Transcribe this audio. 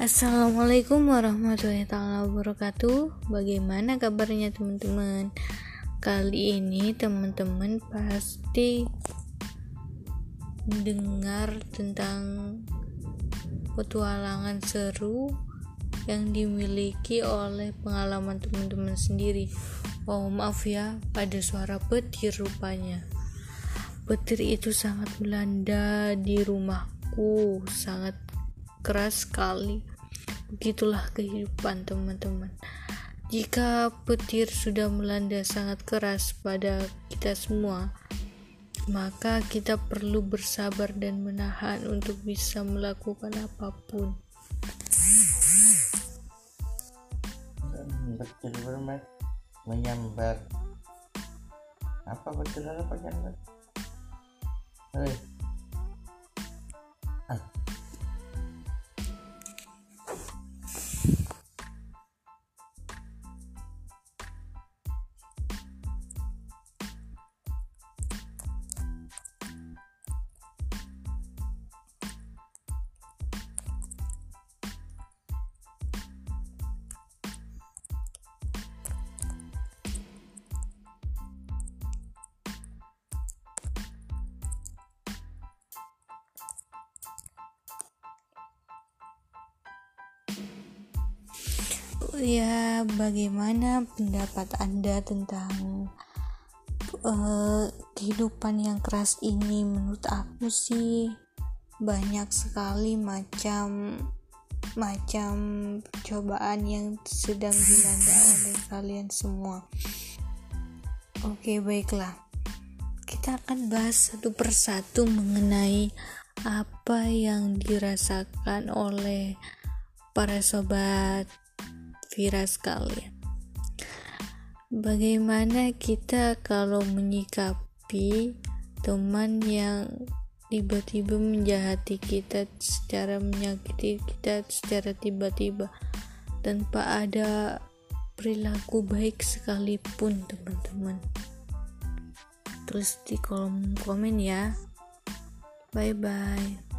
Assalamualaikum warahmatullahi wabarakatuh. Bagaimana kabarnya teman-teman? Kali ini teman-teman pasti Mendengar tentang Petualangan seru Yang dimiliki oleh pengalaman teman-teman sendiri. Oh maaf ya Ada suara petir rupanya. Petir itu sangat melanda di rumahku Sangat keras sekali Begitulah kehidupan teman-teman. Jika petir sudah melanda sangat keras pada kita semua, maka kita perlu bersabar dan menahan untuk bisa melakukan apa pun. Petir bermet menyambar. Apa betul apa menyambar? Hei, ya bagaimana pendapat anda tentang uh, kehidupan yang keras ini? Menurut aku sih banyak sekali macam macam cobaan yang sedang dilanda oleh kalian semua. Oke baiklah. Kita akan bahas satu persatu mengenai apa yang dirasakan oleh para sobat Vira sekalian. Bagaimana kita kalau menyikapi teman yang tiba-tiba menjahati kita secara menyakiti kita secara tiba-tiba tanpa ada perilaku baik sekalipun teman-teman? Terus di kolom komen ya. Bye bye